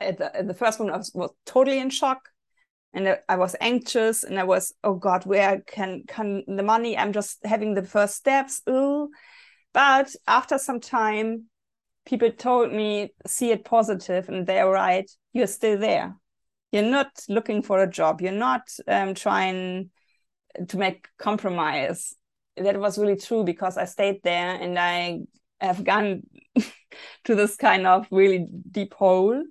at the, at the first moment I was, was totally in shock and I was anxious and I was oh god where can can the money I'm just having the first steps ooh but after some time, people told me, see it positive, and they're right. You're still there. You're not looking for a job. You're not um, trying to make compromise. That was really true because I stayed there and I have gone to this kind of really deep hole.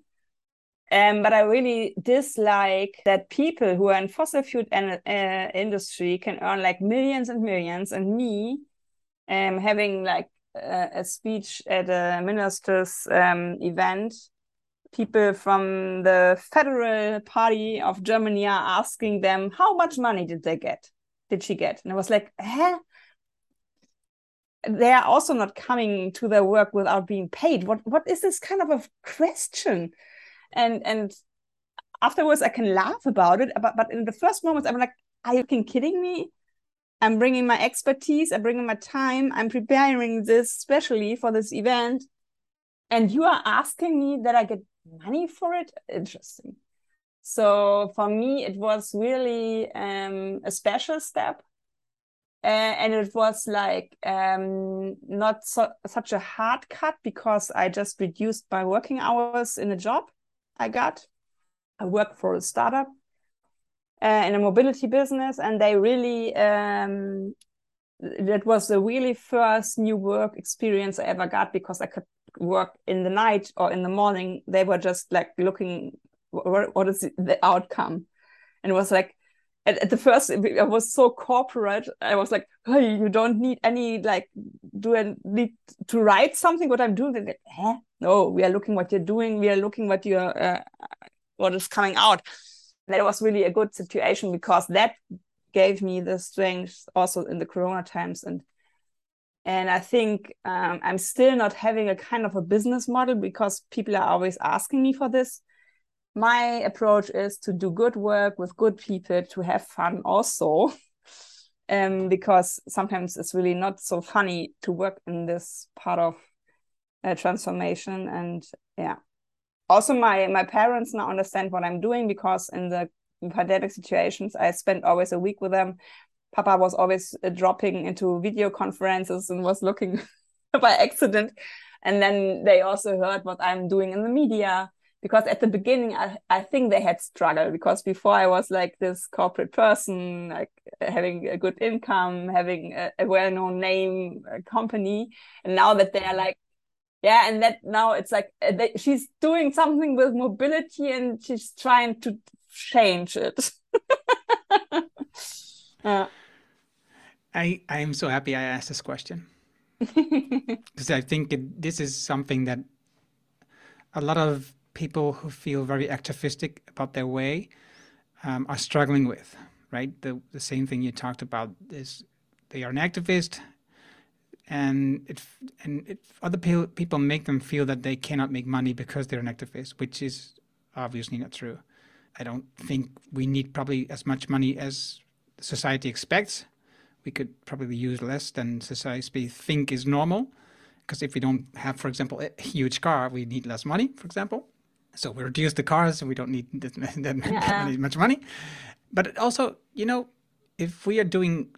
Um, but I really dislike that people who are in fossil fuel en- uh, industry can earn like millions and millions, and me um, having like a, a, speech at a minister's um, event, people from the Federal Party of Germany are asking them how much money did they get? Did she get? And I was like, huh? They are also not coming to their work without being paid. What what is this kind of a question? And and afterwards I can laugh about it, but but in the first moments I'm like, are you kidding me? I'm bringing my expertise, I'm bringing my time, I'm preparing this specially for this event. And you are asking me that I get money for it? Interesting. So for me, it was really um, a special step. Uh, and it was like um, not so, such a hard cut because I just reduced my working hours in a job I got. I work for a startup uh, in a mobility business, and they really um, that was the really first new work experience I ever got because I could work in the night or in the morning. They were just like looking what, what is the outcome, and it was like at, at the first I was so corporate. I was like, you don't need any like do I need to write something what I'm doing? They're like, eh? No, we are looking what you're doing. We are looking what you're uh, what is coming out that was really a good situation because that gave me the strength also in the corona times and and i think um, i'm still not having a kind of a business model because people are always asking me for this my approach is to do good work with good people to have fun also. Um, because sometimes it's really not so funny to work in this part of uh, transformation and yeah. Also my my parents now understand what i'm doing because in the pandemic situations i spent always a week with them. Papa was always uh, dropping into video conferences and was looking by accident. And then they also heard what i'm doing in the media because at the beginning I, I think they had struggled because before i was like this corporate person like having a good income having a, a well-known name a company. And now that they are like yeah and that now it's like uh, that she's doing something with mobility and she's trying to change it. Uh. i i am so happy i asked this question. Because i think it, this is something that a lot of people who feel very activistic about their way um, are struggling with right? The the same thing you talked about is they are an activist, and it and it, other pe- people make them feel that they cannot make money because they're an activist, which is obviously not true. I don't think we need probably as much money as society expects. We could probably use less than society think is normal. Because if we don't have, for example, a huge car, we need less money, for example. So we reduce the cars and we don't need that, that Yeah. much money. But also, you know, if we are doing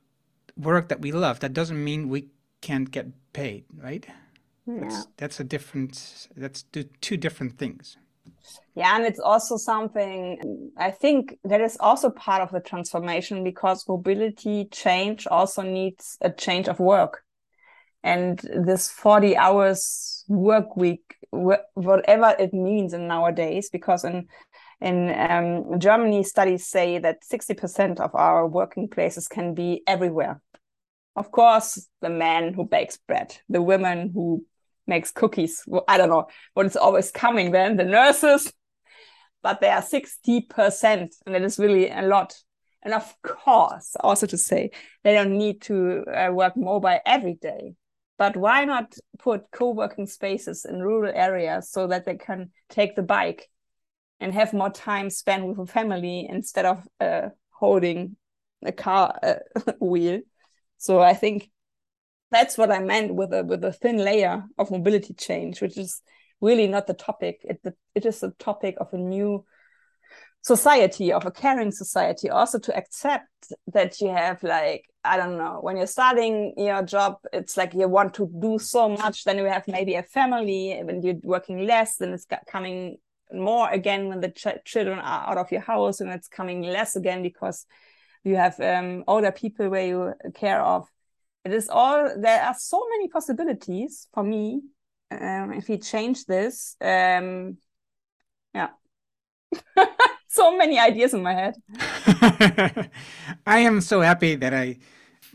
work that we love, that doesn't mean we can't get paid, right? That's, that's a different, that's two, two different things. Yeah, and it's also something I think that is also part of the transformation because mobility change also needs a change of work. And this 40 hours work week, wh- whatever it means in nowadays, because in in um, Germany, studies say that 60% of our working places can be everywhere. Of course, the man who bakes bread, the women who makes cookies. Well, I don't know what is always coming then, the nurses, but they are 60%, and that is really a lot. And of course, also to say, they don't need to uh, work mobile every day. But why not put co working spaces in rural areas so that they can take the bike and have more time spent with a family instead of uh, holding a car uh, wheel? So I think that's what I meant with a with a thin layer of mobility change, which is really not the topic. It it is a topic of a new society, of a caring society, also to accept that you have like I don't know when you're starting your job, it's like you want to do so much. Then you have maybe a family. When you're working less, then it's coming more again when the ch- children are out of your house, and it's coming less again because you have um, older people where you care of it is all there are so many possibilities for me um, if we change this um yeah so many ideas in my head I am so happy that I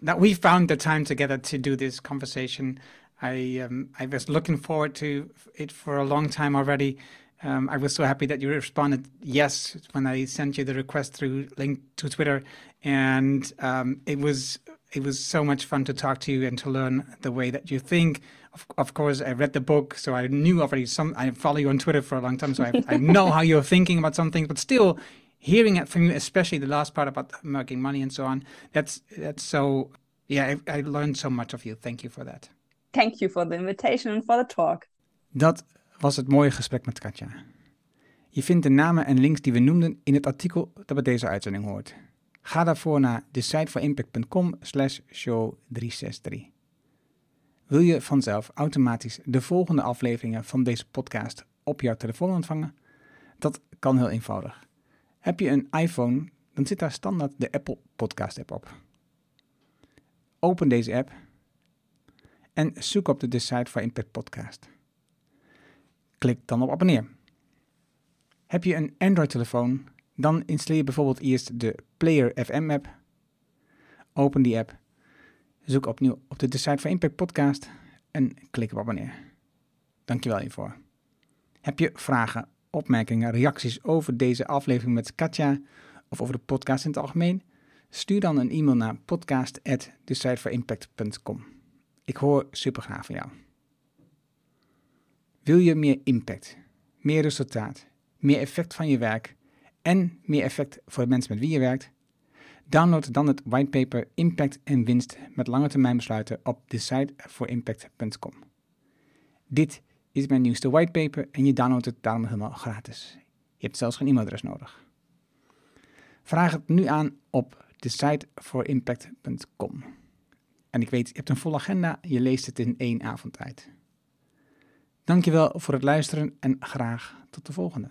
that we found the time together to do this conversation. I um, I was looking forward to it for a long time already. Um, I was so happy that you responded yes when I sent you the request through link to Twitter, and um, it was it was so much fun to talk to you and to learn the way that you think. Of, of course, I read the book, so I knew already some. I follow you on Twitter for a long time, so I, I know how you're thinking about some things. But still, hearing it from you, especially the last part about making money and so on, that's that's so. Yeah, I, I learned so much of you. Thank you for that. thank you for the invitation and for the talk Dat was het mooie gesprek met Katja. Je vindt de namen en links die we noemden in het artikel dat bij deze uitzending hoort. Ga daarvoor naar de siteforimpact.com slash show 363. Wil je vanzelf automatisch de volgende afleveringen van deze podcast op jouw telefoon ontvangen? Dat kan heel eenvoudig. Heb je een iPhone, dan zit daar standaard de Apple Podcast app op. Open deze app en zoek op de Decide for Impact podcast. Klik dan op abonneer. Heb je een Android-telefoon, dan installeer je bijvoorbeeld eerst de Player FM app. Open die app, zoek opnieuw op de Decide for Impact podcast en klik op abonneer. Dankjewel hiervoor. Heb je vragen, opmerkingen, reacties over deze aflevering met Katja of over de podcast in het algemeen? Stuur dan een e-mail naar podcast@decideforimpact.com. Ik hoor super graag van jou. Wil je meer impact, meer resultaat, meer effect van je werk en meer effect voor de mensen met wie je werkt? Download dan het whitepaper Impact en Winst met lange termijn besluiten op decideforimpact.com. Dit is mijn nieuwste whitepaper en je downloadt het daarom helemaal gratis. Je hebt zelfs geen e-mailadres nodig. Vraag het nu aan op decideforimpact.com. En ik weet, je hebt een volle agenda, je leest het in één avondtijd. Dankjewel voor het luisteren en graag tot de volgende.